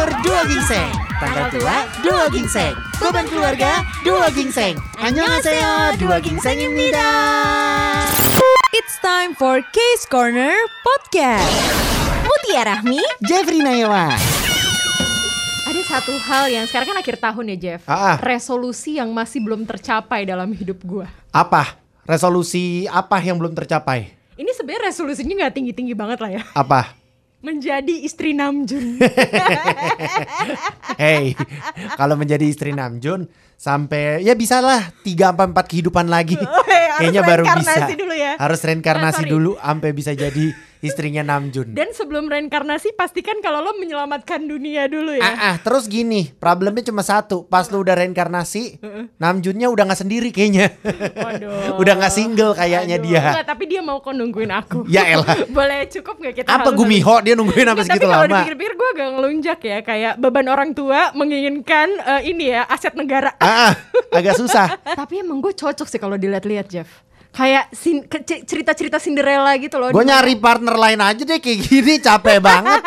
umur dua gingseng Tanggal tua dua gingseng Beban keluarga dua gingseng Annyeonghaseyo dua gingseng입니다 It's time for Case Corner Podcast. Mutia Rahmi Jeffrey Nayawan Ada satu hal yang sekarang kan akhir tahun ya Jeff Ah, ah. Resolusi yang masih belum tercapai dalam hidup gua Apa? Resolusi apa yang belum tercapai? Ini sebenarnya resolusinya nggak tinggi-tinggi banget lah ya Apa? Menjadi istri Namjoon Hey, kalau menjadi istri Namjoon sampai ya bisalah 3 sampai 4 kehidupan lagi. harus Kayaknya baru bisa. reinkarnasi dulu ya. Harus reinkarnasi Ah, sorry. dulu sampai bisa jadi istrinya Namjoon. Dan sebelum reinkarnasi pastikan kalau lo menyelamatkan dunia dulu ya Ah, ah, terus gini, problemnya cuma satu. Pas lu udah reinkarnasi, Namjoonnya udah nggak sendiri kayaknya. Waduh. udah nggak single kayaknya Aduh. dia. Nggak, tapi dia mau kok nungguin aku Ya elah. Boleh cukup gak kita Apa? Gumiho dia nungguin sampai Nggak, segitu tapi kalau lama? dipikir-pikir gue agak ngelunjak ya Kayak beban orang tua menginginkan eh, ini ya aset negara Ah, ah, agak susah. Tapi emang gue cocok sih kalau dilihat-lihat Jeff Kayak sin- cerita-cerita Cinderella gitu loh Gue nyari partner lain aja deh kayak gini capek banget.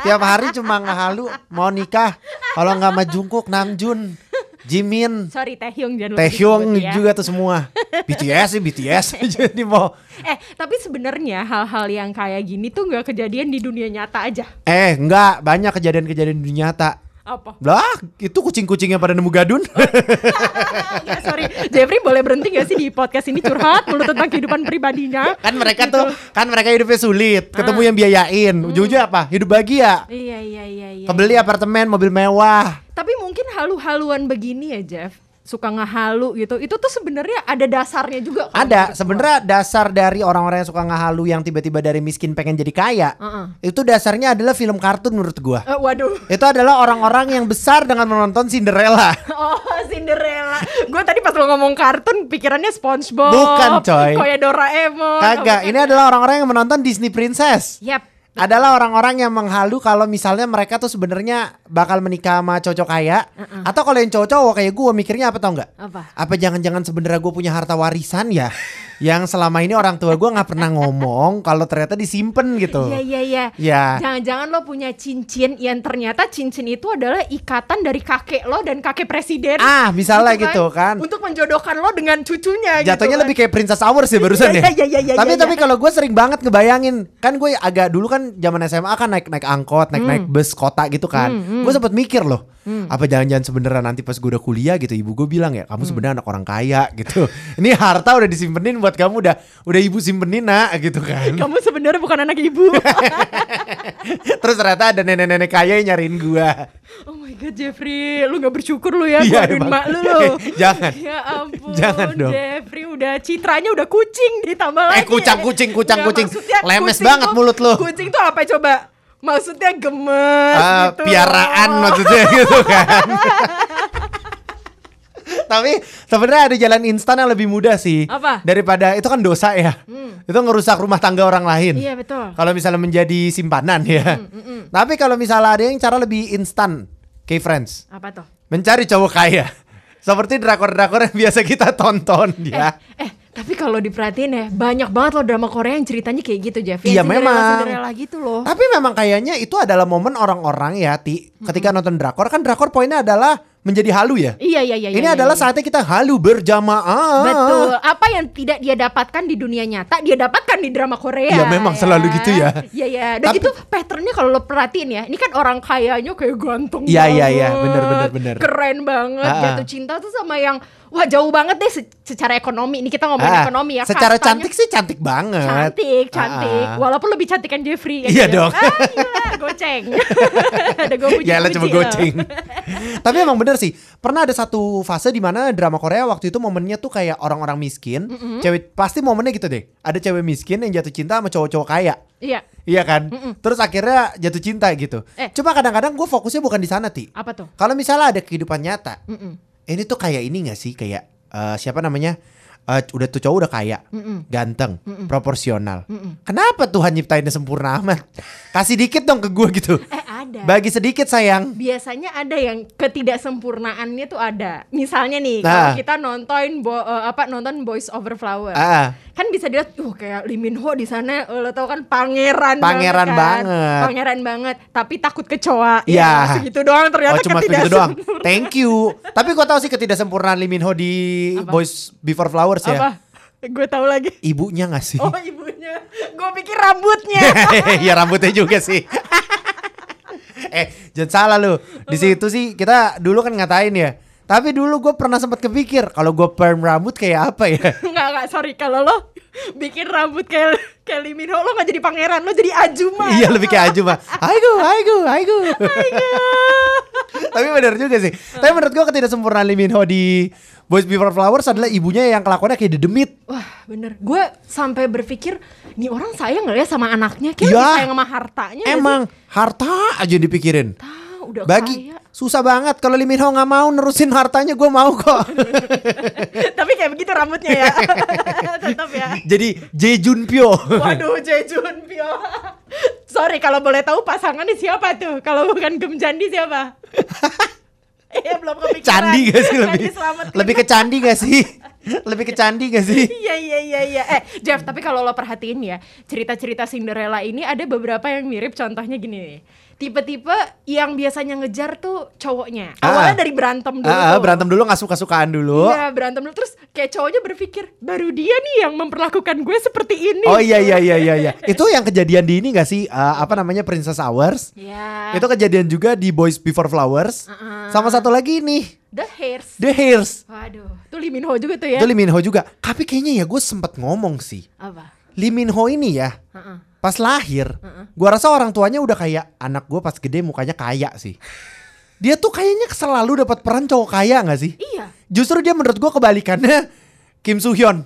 Tiap hari cuma ngehalu mau nikah. Kalau nggak sama Jungkook, Namjoon, Jimin, Sorry Taehyung jangan Taehyung ya. juga tuh semua. BTS sih BTS. Jadi mau Eh tapi sebenarnya hal-hal yang kayak gini tuh nggak kejadian di dunia nyata aja eh enggak banyak kejadian-kejadian di dunia nyata. Apa? Lah, itu kucing-kucingnya pada nemu gadun. Nggak, sorry Jeffrey boleh berhenti gak sih di podcast ini curhat Mulu tentang kehidupan pribadinya kan mereka Gitu. tuh kan mereka hidupnya sulit, ketemu yang biayain. Ujung-ujungnya apa? Hidup bahagia. Iya iya iya iya Kebeli apartemen, mobil mewah. Tapi mungkin halu-haluan begini ya Jeff Suka ngehalu gitu Itu tuh sebenarnya ada dasarnya juga kalau Ada gua. sebenarnya dasar dari orang-orang yang suka ngahalu yang tiba-tiba dari miskin pengen jadi kaya. Heeh. Itu dasarnya adalah film kartun menurut gua. Eh, Waduh Itu adalah orang-orang yang besar dengan menonton Cinderella. Oh Cinderella Gue tadi pas lo ngomong kartun Pikirannya Spongebob Bukan, coy. Kayak Doraemon Kagak, ini adalah orang-orang yang menonton Disney Princess. Yap Adalah orang-orang yang menghalu kalau misalnya mereka tuh sebenarnya bakal menikah sama cowok kaya atau kalau yang cowok-cowok kayak gue mikirnya apa tau nggak? Apa? Apa jangan-jangan sebenarnya gue punya harta warisan ya? yang selama ini orang tua gue nggak pernah ngomong kalau ternyata disimpan gitu. Iya iya iya Ya. Jangan-jangan lo punya cincin Yang ternyata cincin itu adalah ikatan dari kakek lo dan kakek presiden Ah, misalnya gitu kan. Untuk menjodohkan lo dengan cucunya Jatuhnya gitu lebih kayak Princess Hours ya barusan ya. Iya, iya, iya, tapi iya, tapi iya. kalau gue sering banget ngebayangin, kan gue agak dulu kan zaman SMA kan naik naik angkot, naik naik Hmm. bus kota gitu kan. Gue sempat mikir loh, apa jangan-jangan sebenarnya nanti pas gue udah kuliah gitu, ibu gue bilang ya, Hmm. kamu sebenarnya anak orang kaya gitu. Ini harta udah disimpenin buat kamu udah udah ibu simpenin nak gitu kan. Kamu sebenarnya bukan anak ibu Terus ternyata ada nenek-nenek kaya yang nyariin gue. Oh my god Jeffrey Lu gak bersyukur lu ya Keluarin emang. mak lu lo Jangan. Ya ampun Jangan dong. Jeffrey udah citranya udah kucing Ditambah lagi Eh, kucang, kucing, kucang, Nggak, kucing. Lemes kucing banget tuh- mulut lu. Kucing tuh apa coba Maksudnya gemes Ah, gitu piaraan loh. maksudnya gitu kan. Tapi sebenarnya ada jalan instan yang lebih mudah sih. Apa? Daripada itu kan dosa ya. Itu ngerusak rumah tangga orang lain. Iya betul Kalau misalnya menjadi simpanan ya. Tapi kalau misalnya ada yang cara lebih instan, kayak friends, Apa tuh mencari cowok kaya. Seperti drakor-drakor yang biasa kita tonton ya. Eh tapi kalau diperhatiin ya Banyak banget loh drama Korea yang ceritanya kayak gitu Jeff Iya, memang. Cinderella gitu loh Tapi memang kayaknya itu adalah momen orang-orang ya, Ti. Ketika nonton drakor kan drakor poinnya adalah menjadi halu ya. Iya iya iya Ini iya, adalah iya. saatnya kita halu berjamaah. Betul. Apa yang tidak dia dapatkan di dunia nyata, dia dapatkan di drama Korea. Iya, memang selalu gitu ya. Iya, iya. Dan Tapi- itu patternnya kalau lo perhatiin ya, ini kan orang kayanya kayak ganteng Iya, iya, banget. iya. Bener, bener, bener. Keren banget. Ah, ah. Jatuh cinta tuh sama yang, wah jauh banget deh se- secara ekonomi. Ini kita ngomongin Ah, ekonomi ya. Secara kastanya cantik sih cantik banget. Cantik, cantik. Ah, ah. Walaupun lebih cantik kan Jeffrey. ya Iya kan? dong. Ah, gila, goceng. Ada gue puji Ya lah cuma goceng. Tapi emang bener sih. Pernah ada satu fase di mana drama Korea waktu itu momennya tuh kayak orang-orang miskin. Cewek pasti momennya gitu deh. Ada cewek miskin yang jatuh cinta sama cowok-cowok kaya. Iya. Iya kan? Terus akhirnya jatuh cinta gitu. Eh. Cuma kadang-kadang gue fokusnya bukan di sana, Ti. Apa tuh? Kalau misalnya ada kehidupan nyata. Mm-mm. Ini tuh kayak ini gak sih? Kayak eh, siapa namanya? Eh, udah tuh cowok udah kaya, ganteng, proporsional. Kenapa Tuhan nyiptainnya sempurna amat? Kasih dikit dong ke gue gitu. Eh ada. Bagi sedikit sayang. biasanya ada yang ketidaksempurnaannya tuh ada. Misalnya nih, Nah. kalau kita nonton bo- eh, apa nonton Boys Over Flower. Ah, Kan bisa dilihat, uh kayak Lee Min Ho di sana eh, lo tau kan pangeran Pangeran banget, kan. banget. Pangeran banget, tapi takut kecoa. Iya. Ya, segitu doang ternyata oh cuma begitu doang. Thank you. Tapi gua tahu sih ketidaksempurnaan Lee Min Ho di Boys Before Flowers ya. Apa? Gue tahu lagi. Ibunya gak sih? Oh ibunya, gue pikir rambutnya. ya rambutnya juga sih. eh, jangan salah lu. Di situ sih kita dulu kan ngatain ya. Tapi dulu gue pernah sempat kepikir kalau gue perm rambut kayak apa ya? Enggak, enggak, sorry kalau lo bikin rambut kayak kayak Lee Min Ho, lo gak jadi pangeran, lo jadi Ajuma. iya lebih kayak Aju mah. Aigo, aigo, aigo. Tapi benar juga sih. Tapi menurut gue ketidaksempurnaan Lee Min Ho di Boys Before Flowers adalah ibunya yang kelakuannya kayak dedemit. Wah bener, gue sampai berpikir nih orang sayang nggak ya sama anaknya, kayak lebih sayang sama hartanya. Emang harta aja dipikirin. Tahu, udah Bagi kaya. susah banget kalau Lee Min Ho nggak mau nerusin hartanya gue mau kok. Tapi kayak begitu rambutnya ya, tetap ya. Jadi Jae Jun Pyo. Waduh, Jejun Pio. Sorry kalau boleh tahu pasangannya siapa tuh? Kalau bukan Gem Jandi siapa? Iya belum kepikiran. candi gak sih lebih? Candi. Lebih ke candi gak sih? Lebih ke candi gak sih? Iya iya iya iya. Eh Jeff, tapi kalau lo perhatiin ya, cerita-cerita Cinderella ini ada beberapa yang mirip. Contohnya gini nih. Tipe-tipe yang biasanya ngejar tuh cowoknya. Ah. Awalnya dari berantem dulu. Ah, tuh. berantem dulu gak suka-sukaan dulu. Iya berantem dulu terus kayak cowoknya berpikir baru dia nih yang memperlakukan gue seperti ini. Oh iya iya iya iya iya. Itu yang kejadian di ini gak sih? Eh, apa namanya Princess Hours? Iya. Itu kejadian juga di Boys Before Flowers. Uh-uh. Sama satu lagi nih, The Hairs. The Hairs. Waduh, tuh Lee Min Ho juga tuh ya. Itu Lee Min Ho juga. Tapi kayaknya ya gue sempet ngomong sih. Apa? Lee Min Ho ini ya, Heeh. pas lahir, gua rasa orang tuanya udah kayak anak gue pas gede mukanya kaya sih. Dia tuh kayaknya selalu dapat peran cowok kaya gak sih? Iya. Justru dia menurut gua kebalikannya Kim Soo Hyun.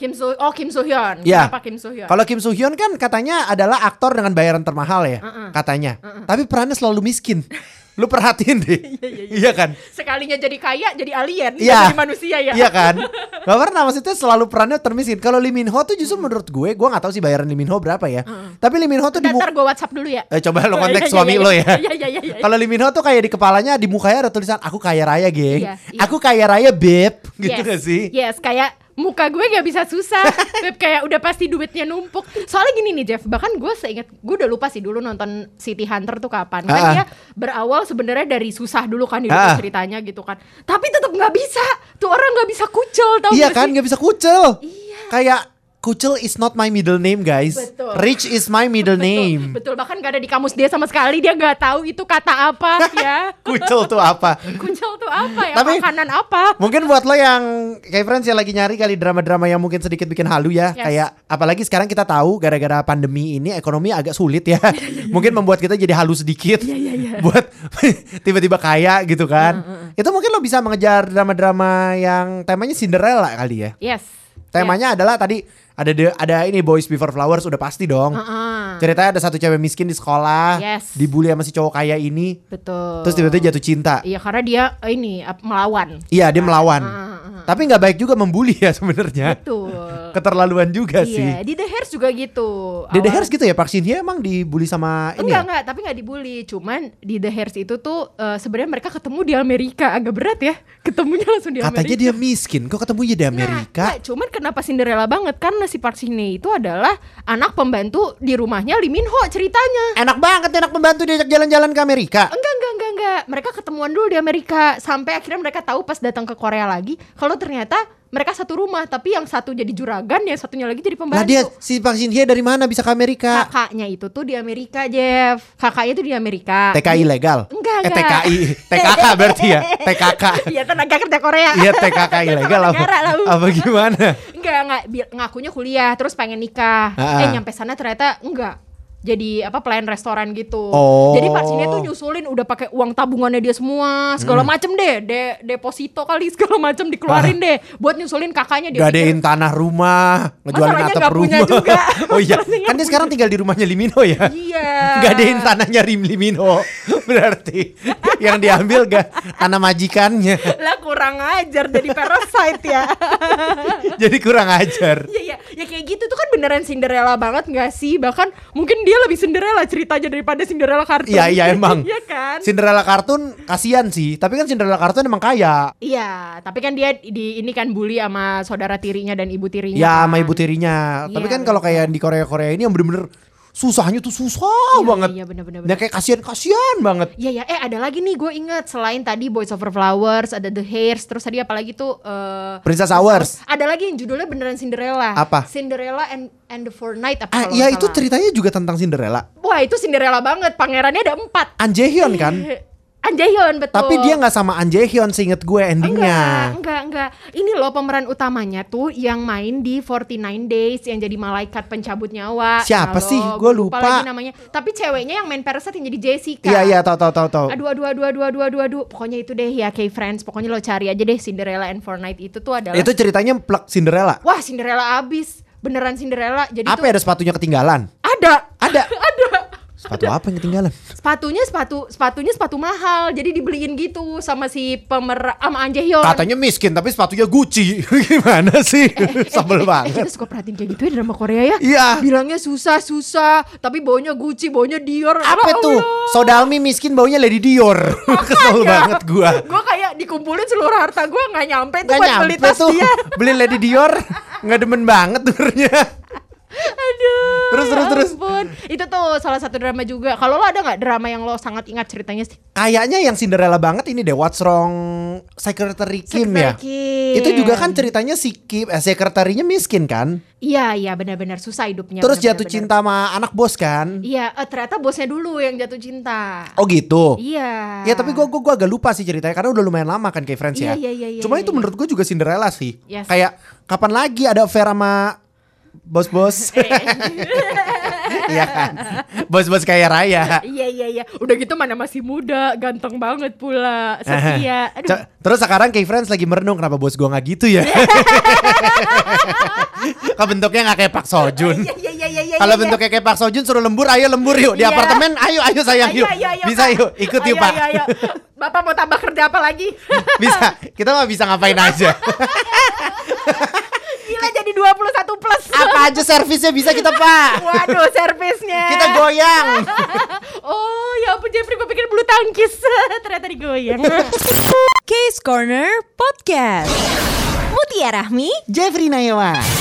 Kim So Oh Kim So Hyun. Ya. Kenapa Kim So Hyun? Kalau Kim Soo Hyun kan katanya adalah aktor dengan bayaran termahal ya, Uh-uh. katanya. Tapi perannya selalu miskin. Lu perhatiin deh. iya, kan? sekalinya jadi kaya jadi alien, Iya. jadi manusia ya. Iya kan? Gak pernah maksudnya selalu perannya termiskin. Kalau Lee Min Ho tuh justru menurut gue, gue gak tahu sih bayaran Lee Min Ho berapa ya. Tapi Lee Min Ho tuh di Ntar, gue WhatsApp dulu ya. Eh coba lo Oh, konteks iya, suami iya, lo iya. ya. Iya iya iya. iya. Kalau Lee Min Ho tuh kayak di kepalanya di mukanya ada tulisan aku kaya raya, geng. Iya, iya. Aku kaya raya, beb. Gitu Yes. gak sih? Yes, kayak muka gue gak bisa susah. Beb kayak udah pasti duitnya numpuk. Soalnya gini nih Jeff, bahkan gue seingat gue udah lupa sih dulu nonton City Hunter tuh kapan. Kan Ah. dia berawal sebenarnya dari susah dulu kan di Ah. ceritanya gitu kan. Tapi tetap nggak bisa. Tuh orang nggak bisa kucel tau Iya kan, sih? gak bisa kucel. Iya. Kayak kucel is not my middle name, guys. Betul. Rich is my middle Betul, name. betul bahkan gak ada di kamus dia sama sekali. Dia nggak tahu itu kata apa ya. Kucel tuh apa? kucel tuh apa ya? Tapi- makanan apa? Mungkin buat lo yang kayak friends yang lagi nyari kali drama-drama yang mungkin sedikit bikin halu ya. Yes. Kayak apalagi sekarang kita tahu gara-gara pandemi ini ekonomi agak sulit ya. Mungkin membuat kita jadi halu sedikit Buat tiba-tiba kaya gitu kan. Itu mungkin lo bisa mengejar drama-drama yang temanya Cinderella kali ya. Yes. Temanya adalah tadi ada de- ada ini Boys Before Flowers udah pasti dong. Heeh. Ceritanya ada satu cewek miskin di sekolah Yes. Dibully sama si cowok kaya ini. Betul. Terus tiba-tiba jatuh cinta. Iya karena dia eh, ini melawan. Iya dia melawan. Heeh. Tapi nggak baik juga membuli ya sebenarnya. Betul keterlaluan juga sih. iya di The Hairs juga gitu Dede Awal- Hairs gitu ya Park Shin Hye emang dibully sama ini Enggak ya? enggak tapi enggak dibully cuman di The Hairs itu tuh eh, sebenarnya mereka ketemu di Amerika agak berat ya ketemunya langsung di Katanya Amerika dia miskin, kok ketemunya di Amerika? Nah, nah, cuman kenapa Cinderella banget karena si Park Shin Hye itu adalah anak pembantu di rumahnya Lee Min Ho ceritanya. Enak banget enak pembantu diajak jalan-jalan ke Amerika. Enggak, enggak, enggak, enggak. Mereka ketemuan dulu di Amerika sampai akhirnya mereka tahu pas datang ke Korea lagi kalau ternyata mereka satu rumah tapi yang satu jadi juragan, yang satunya lagi jadi pembantu. Lah dia si Park Shin Hye dari mana bisa ke Amerika? Kakaknya itu tuh di Amerika, Jeff. Kakaknya itu di Amerika. TKI legal? Enggak, Eh enggak. TKI, TKK berarti ya? TKK. Iya tenaga kerja Korea. Iya TKK ilegal apa? Apa gimana? Enggak, enggak ngakunya kuliah terus pengen nikah. Ah. Eh nyampe sana ternyata enggak. Jadi apa pelayan restoran gitu. Oh. Jadi Pak Sini tuh nyusulin udah pakai uang tabungannya dia semua, Hmm. segala macem deh, de deposito kali segala macem dikeluarin deh buat nyusulin kakaknya dia. pikir- Gadein tanah rumah, ngejualin atap punya rumah. juga. oh iya, kan dia sekarang tinggal di rumahnya Limino ya. Iya. Gadein tanahnya Rim Limino. Berarti yang diambil gak tanah majikannya. lah kurang ajar jadi parasite ya. Jadi kurang ajar. Iya iya, ya kayak gitu tuh kan beneran Cinderella banget gak sih? Bahkan mungkin dia lebih Cinderella ceritanya daripada Cinderella kartun. Iya iya emang. Iya kan? Cinderella kartun kasihan sih, tapi kan Cinderella kartun emang kaya. Iya, tapi kan dia di ini kan bully sama saudara tirinya dan ibu tirinya. Ya kan. sama ibu tirinya. Tapi Iya, kan kalau kayak di Korea Korea ini yang bener-bener susahnya tuh susah Iya, banget. Iya bener-bener. Nah kayak kasihan kasihan banget. Iya ya, eh ada lagi nih gue inget selain tadi Boys Over Flowers, ada The Hairs, terus tadi apa lagi tuh eh Princess Hours. Ada lagi yang judulnya beneran Cinderella. Apa? Cinderella and and the Four Night apa Ah iya itu ceritanya juga tentang Cinderella. Wah itu Cinderella banget. Pangerannya ada empat. An Jae-hyun. Anjaehyun betul. Tapi dia nggak sama An Jae-hyun seinget gue Enggak, endingnya. enggak, enggak. Ini loh pemeran utamanya tuh yang main di 49 Days yang jadi malaikat pencabut nyawa. Siapa Nah, sih? gue lupa. lagi namanya. Tapi ceweknya yang main Parasite yang jadi Jessica. Iya iya tahu tahu tahu tahu. Aduh, aduh, aduh, aduh, aduh, aduh, aduh. Pokoknya itu deh ya, kayak friends. Pokoknya lo cari aja deh Cinderella and Fortnite itu tuh adalah. Itu ceritanya plak Cinderella. Wah, Cinderella abis. Beneran Cinderella. Jadi Apa tuh ya ada sepatunya ketinggalan? ada. Ada. Ada. Sepatu apa yang ketinggalan? Sepatunya sepatu sepatunya sepatu mahal. Jadi dibeliin gitu sama si pemer sama Anjaehyun. Katanya miskin tapi sepatunya Gucci. Gimana sih? Sebel Eh, banget. kita suka perhatiin kayak gitu ya drama Korea ya. Iya. Bilangnya susah-susah, tapi baunya Gucci, baunya Dior. Apa Ya tuh? Sodalmi miskin baunya Lady Dior. Kesel banget gua. Gue kayak dikumpulin seluruh harta gue nggak nyampe tuh Gak buat beli tas tuh dia. beli Lady Dior nggak demen banget turnya. Aduh. Terus, ya terus, terus. ampun. Itu tuh salah satu drama juga. Kalau lo ada nggak drama yang lo sangat ingat ceritanya sih? Kayaknya yang Cinderella banget ini deh What's Wrong Secretary Kim ya. Secretary Kim. Itu juga kan ceritanya si Kim, eh, sekretarinya miskin kan. Iya, iya benar-benar susah hidupnya. Terus benar, jatuh cinta sama anak bos kan. Iya, eh, ternyata bosnya dulu yang jatuh cinta. Oh gitu. Iya. Ya tapi gue gua, gua agak lupa sih ceritanya karena udah lumayan lama kan kayak Friends ya. Iya, iya, iya, iya, Cuma iya, itu iya. menurut gue juga Cinderella sih. Yes. Kayak kapan lagi ada affair sama bos-bos? Iya kan. Bos-bos kaya raya. Iya iya iya. Udah gitu mana masih muda, ganteng banget pula, setia. Aduh. Terus sekarang kayak Friends lagi merenung kenapa bos gua nggak gitu ya? Kok bentuknya nggak kayak Pak Sojun? Iya iya iya iya. iya, Kalau iya. bentuknya kayak Pak Sojun suruh lembur, ayo lembur yuk di Iya. apartemen, ayo ayo sayang yuk, bisa yuk, ikut yuk Pak. Bapak mau tambah kerja apa lagi? bisa, kita mah bisa ngapain aja, Gila jadi 21 plus. apa aja servisnya bisa kita Pak, Waduh, servisnya. kita goyang. Oh, ya ampun Jeffrey, gue pikir bulu tangkis. Ternyata digoyang. Case Corner Podcast. Mutia Rahmi Jeffrey Nayawan.